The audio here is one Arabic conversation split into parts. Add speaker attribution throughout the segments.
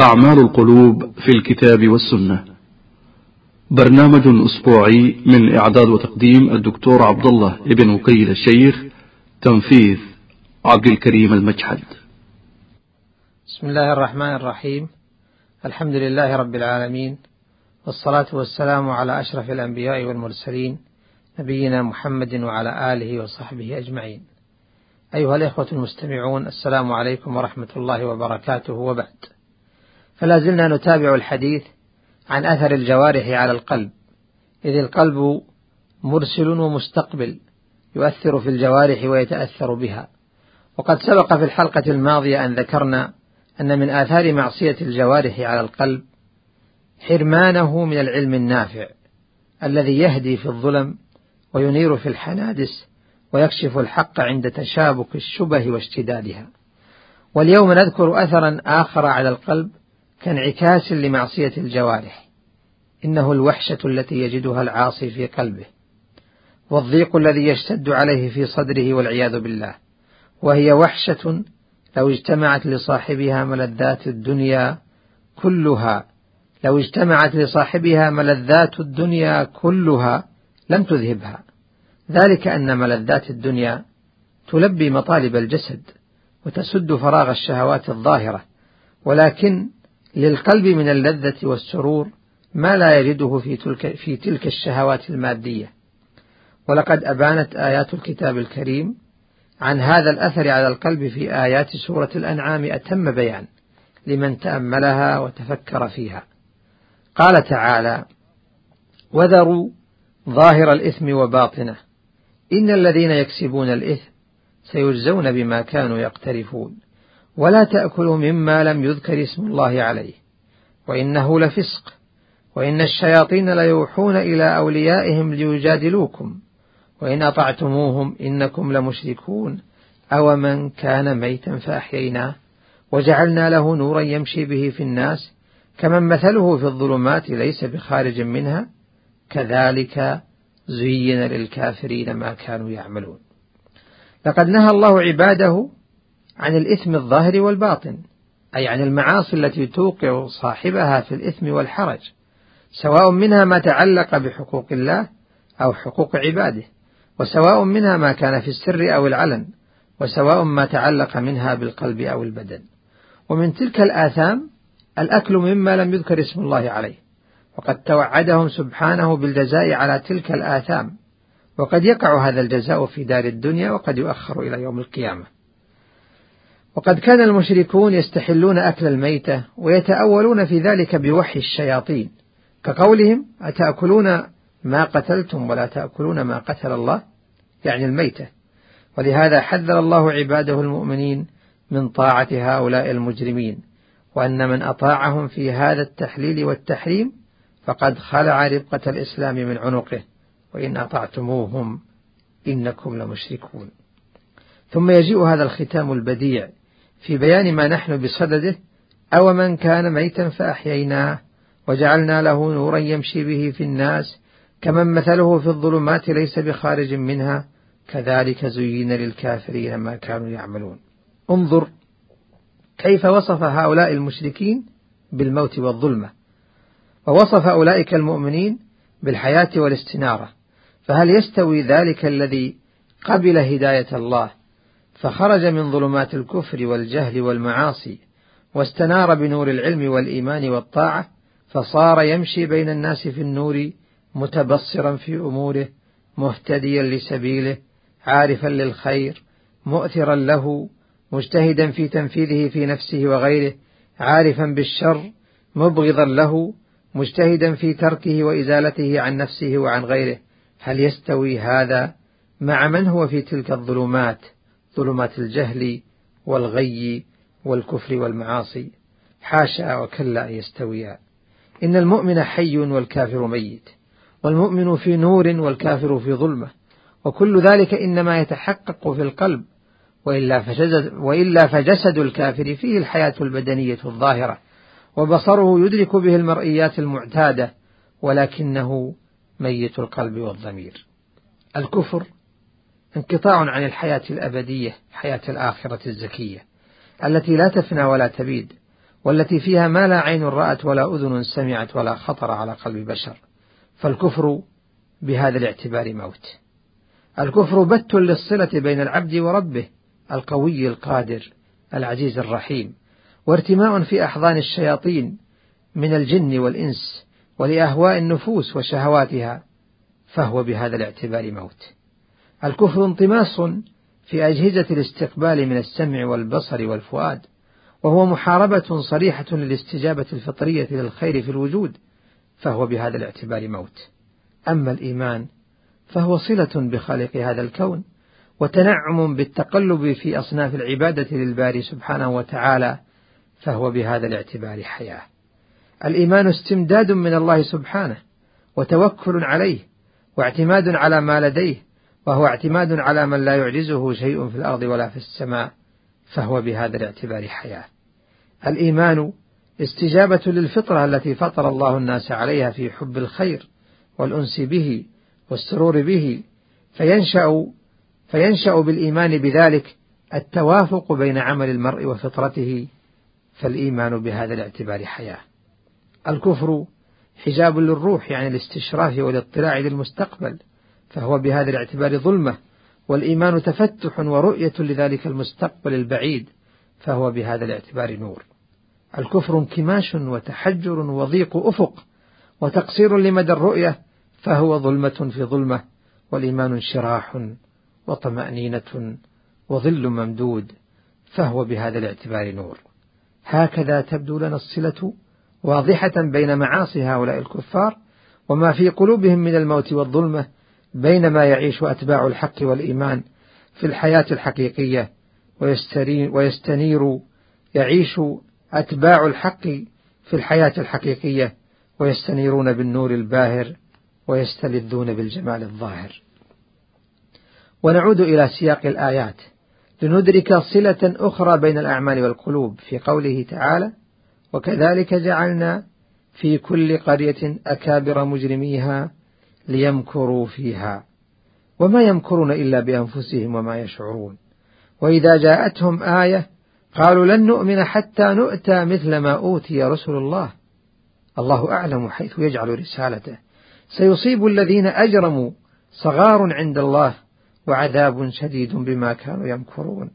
Speaker 1: أعمال القلوب في الكتاب والسنة. برنامج أسبوعي من إعداد وتقديم الدكتور عبد الله ابن وكيل الشيخ تنفيذ عبد الكريم المجحد.
Speaker 2: بسم الله الرحمن الرحيم. الحمد لله رب العالمين والصلاة والسلام على أشرف الأنبياء والمرسلين نبينا محمد وعلى آله وصحبه أجمعين. أيها الإخوة المستمعون السلام عليكم ورحمة الله وبركاته. وبعد فلا زلنا نتابع الحديث عن أثر الجوارح على القلب إذ القلب مرسل ومستقبل يؤثر في الجوارح ويتأثر بها. وقد سبق في الحلقة الماضية أن ذكرنا أن من آثار معصية الجوارح على القلب حرمانه من العلم النافع الذي يهدي في الظلم وينير في الحنادس ويكشف الحق عند تشابك الشبه واشتدادها. واليوم نذكر أثرا آخر على القلب كانعكاس لمعصية الجوارح. إنه الوحشة التي يجدها العاصي في قلبه والضيق الذي يشتد عليه في صدره والعياذ بالله. وهي وحشة لو اجتمعت لصاحبها ملذات الدنيا كلها. لو اجتمعت لصاحبها ملذات الدنيا كلها لم تذهبها. ذلك أن ملذات الدنيا تلبي مطالب الجسد وتسد فراغ الشهوات الظاهرة. ولكن للقلب من اللذة والسرور ما لا يجده في تلك, في تلك الشهوات المادية. ولقد أبانت آيات الكتاب الكريم عن هذا الأثر على القلب في آيات سورة الأنعام أتم بيان لمن تأملها وتفكر فيها. قال تعالى وذروا ظاهر الإثم وباطنه. إن الذين يكسبون الإثم سيجزون بما كانوا يقترفون. ولا تأكلوا مما لم يذكر اسم الله عليه. وإنه لفسق. وإن الشياطين ليوحون إلى أوليائهم ليجادلوكم. وإن أطعتموهم إنكم لمشركون. أو من كان ميتا فأحييناه. وجعلنا له نورا يمشي به في الناس. كمن مثله في الظلمات ليس بخارج منها. كذلك زين للكافرين ما كانوا يعملون. لقد نهى الله عباده عن الإثم الظاهر والباطن أي عن المعاصي التي توقع صاحبها في الإثم والحرج سواء منها ما تعلق بحقوق الله أو حقوق عباده وسواء منها ما كان في السر أو العلن وسواء ما تعلق منها بالقلب أو البدن. ومن تلك الآثام الأكل مما لم يذكر اسم الله عليه وقد توعدهم سبحانه بالجزاء على تلك الآثام وقد يقع هذا الجزاء في دار الدنيا وقد يؤخر إلى يوم القيامة. وقد كان المشركون يستحلون أكل الميتة ويتأولون في ذلك بوحي الشياطين كقولهم أتأكلون ما قتلتم ولا تأكلون ما قتل الله؟ يعني الميتة. ولهذا حذر الله عباده المؤمنين من طاعة هؤلاء المجرمين وأن من أطاعهم في هذا التحليل والتحريم فقد خلع ربقة الإسلام من عنقه وإن أطعتموهم إنكم لمشركون. ثم يجيء هذا الختام البديع في بيان ما نحن بصدده أو من كان ميتا فأحييناه وجعلنا له نورا يمشي به في الناس كمن مثله في الظلمات ليس بخارج منها كذلك زين للكافرين ما كانوا يعملون. انظر كيف وصف هؤلاء المشركين بالموت والظلمة ووصف أولئك المؤمنين بالحياة والاستنارة فهل يستوي ذلك الذي قبل هداية الله فخرج من ظلمات الكفر والجهل والمعاصي واستنار بنور العلم والإيمان والطاعة فصار يمشي بين الناس في النور متبصرا في أموره مهتديا لسبيله عارفا للخير مؤثرا له مجتهدا في تنفيذه في نفسه وغيره عارفا بالشر مبغضا له مجتهدا في تركه وإزالته عن نفسه وعن غيره. هل يستوي هذا مع من هو في تلك الظلمات؟ ظلمات الجهل والغي والكفر والمعاصي. حاشا وكلا أن يستويا. إن المؤمن حي والكافر ميت والمؤمن في نور والكافر في ظلمة. وكل ذلك إنما يتحقق في القلب وإلا فجسد, وإلا فجسد الكافر فيه الحياة البدنية الظاهرة. وبصره يدرك به المرئيات المعتادة ولكنه ميت القلب والضمير. الكفر انقطاع عن الحياة الأبدية حياة الآخرة الزكية التي لا تفنى ولا تبيد والتي فيها ما لا عين رأت ولا أذن سمعت ولا خطر على قلب بشر. فالكفر بهذا الاعتبار موت. الكفر بت للصلة بين العبد وربه القوي القادر العزيز الرحيم وارتماء في أحضان الشياطين من الجن والإنس ولأهواء النفوس وشهواتها فهو بهذا الاعتبار موت. الكفر انطماس في أجهزة الاستقبال من السمع والبصر والفؤاد وهو محاربة صريحة للاستجابة الفطرية للخير في الوجود فهو بهذا الاعتبار موت. أما الإيمان فهو صلة بخالق هذا الكون وتنعم بالتقلب في أصناف العبادة للباري سبحانه وتعالى فهو بهذا الاعتبار حياة. الإيمان استمداد من الله سبحانه وتوكل عليه واعتماد على ما لديه وهو اعتماد على من لا يعجزه شيء في الأرض ولا في السماء فهو بهذا الاعتبار حياة. الإيمان استجابة للفطرة التي فطر الله الناس عليها في حب الخير والأنس به والسرور به فينشأ فينشأ بالإيمان بذلك التوافق بين عمل المرء وفطرته فالإيمان بهذا الاعتبار حياة. الكفر حجاب للروح يعني الاستشراف والاطلاع للمستقبل فهو بهذا الاعتبار ظلمة والإيمان تفتح ورؤية لذلك المستقبل البعيد فهو بهذا الاعتبار نور. الكفر انكماش وتحجر وضيق أفق وتقصير لمدى الرؤية فهو ظلمة في ظلمة والإيمان انشراح وطمأنينة وظل ممدود فهو بهذا الاعتبار نور. هكذا تبدو لنا الصلة واضحة بين معاصي هؤلاء الكفار وما في قلوبهم من الموت والظلمة بينما يعيش أتباع الحق والإيمان في الحياة الحقيقية ويستنير يعيش أتباع الحق في الحياة الحقيقية ويستنيرون بالنور الباهر ويستلذون بالجمال الظاهر. ونعود إلى سياق الآيات لندرك صلة أخرى بين الأعمال والقلوب في قوله تعالى: وكذلك جعلنا في كل قرية أكابر مجرميها ليمكروا فيها. وما يمكرون إلا بأنفسهم وما يشعرون. وإذا جاءتهم آية قالوا لن نؤمن حتى نؤتى مثل ما أوتي رسل الله. الله أعلم حيث يجعل رسالته. سيصيب الذين أجرموا صغار عند الله وعذاب شديد بما كانوا يمكرون.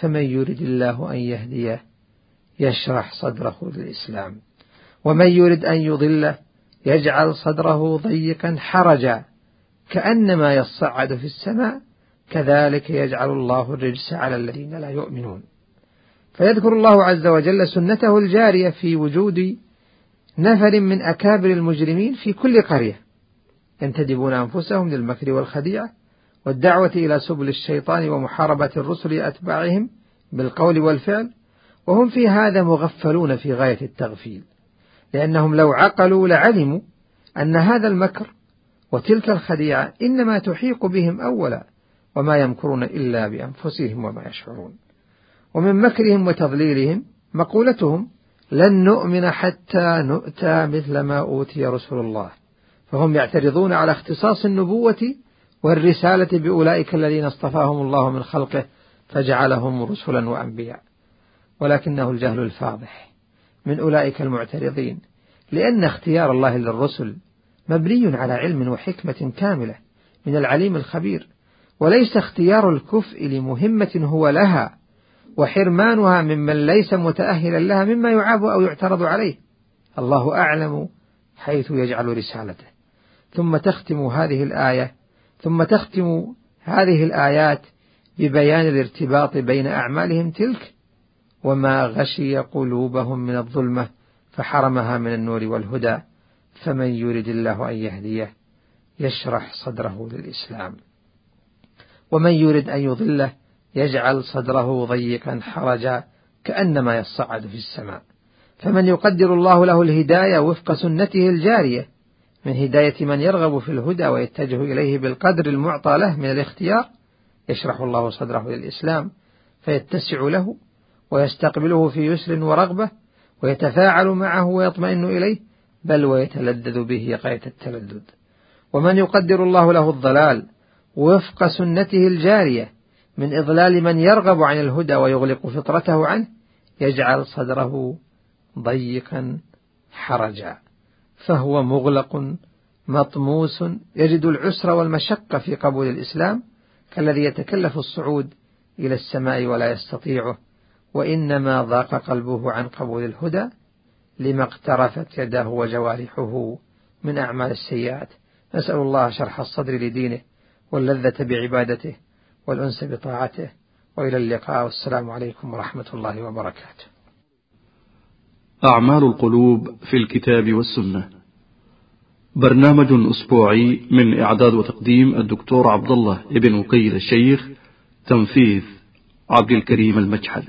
Speaker 2: فمن يرد الله أن يهديه يشرح صدره للإسلام. ومن يرد أن يضله يجعل صدره ضيقا حرجا كأنما يصعد في السماء كذلك يجعل الله الرجس على الذين لا يؤمنون. فيذكر الله عز وجل سنته الجارية في وجود نفر من أكابر المجرمين في كل قرية. ينتدبون أنفسهم للمكر والخديعة والدعوة إلى سبل الشيطان ومحاربة الرسل أتباعهم بالقول والفعل وهم في هذا مغفلون في غاية التغفيل. لأنهم لو عقلوا لعلموا أن هذا المكر وتلك الخديعة إنما تحيق بهم أولا وما يمكرون إلا بأنفسهم وما يشعرون. ومن مكرهم وتضليلهم مقولتهم لن نؤمن حتى نؤتى مثل ما أوتي رسول الله. فهم يعترضون على اختصاص النبوة والرسالة بأولئك الذين اصطفاهم الله من خلقه فجعلهم رسلا وأنبياء. ولكنه الجهل الفاضح. من أولئك المعترضين لأن اختيار الله للرسل مبني على علم وحكمة كاملة من العليم الخبير وليس اختيار الكفء لمهمة هو لها وحرمانها ممن ليس متأهلا لها مما يعاب أو يعترض عليه. الله أعلم حيث يجعل رسالته. ثم تختم هذه الآية ثم تختم هذه الآيات ببيان الارتباط بين أعمالهم تلك وما غشي قلوبهم من الظلمة فحرمها من النور والهدى فمن يرد الله أن يهديه يشرح صدره للإسلام. ومن يرد أن يضله يجعل صدره ضيقا حرجا كأنما يصعد في السماء. فمن يقدر الله له الهداية وفق سنته الجارية من هداية من يرغب في الهدى ويتجه إليه بالقدر المعطى له من الاختيار يشرح الله صدره للإسلام فيتسع له ويستقبله في يسر ورغبة ويتفاعل معه ويطمئن إليه بل ويتلذذ به غاية التلذذ. ومن يقدر الله له الضلال وفق سنته الجارية من إضلال من يرغب عن الهدى ويغلق فطرته عنه يجعل صدره ضيقا حرجا. فهو مغلق مطموس يجد العسر والمشقة في قبول الإسلام كالذي يتكلف الصعود إلى السماء ولا يستطيعه. وإنما ضاق قلبه عن قبول الهدى لما اقترفت يداه وجوارحه من أعمال السيئات. نسأل الله شرح الصدر لدينه واللذة بعبادته والأنس بطاعته. وإلى اللقاء. والسلام عليكم ورحمة الله وبركاته.
Speaker 1: أعمال القلوب في الكتاب والسنة. برنامج أسبوعي من إعداد وتقديم الدكتور عبد الله ابن وقيل الشيخ تنفيذ عبد الكريم المجحد.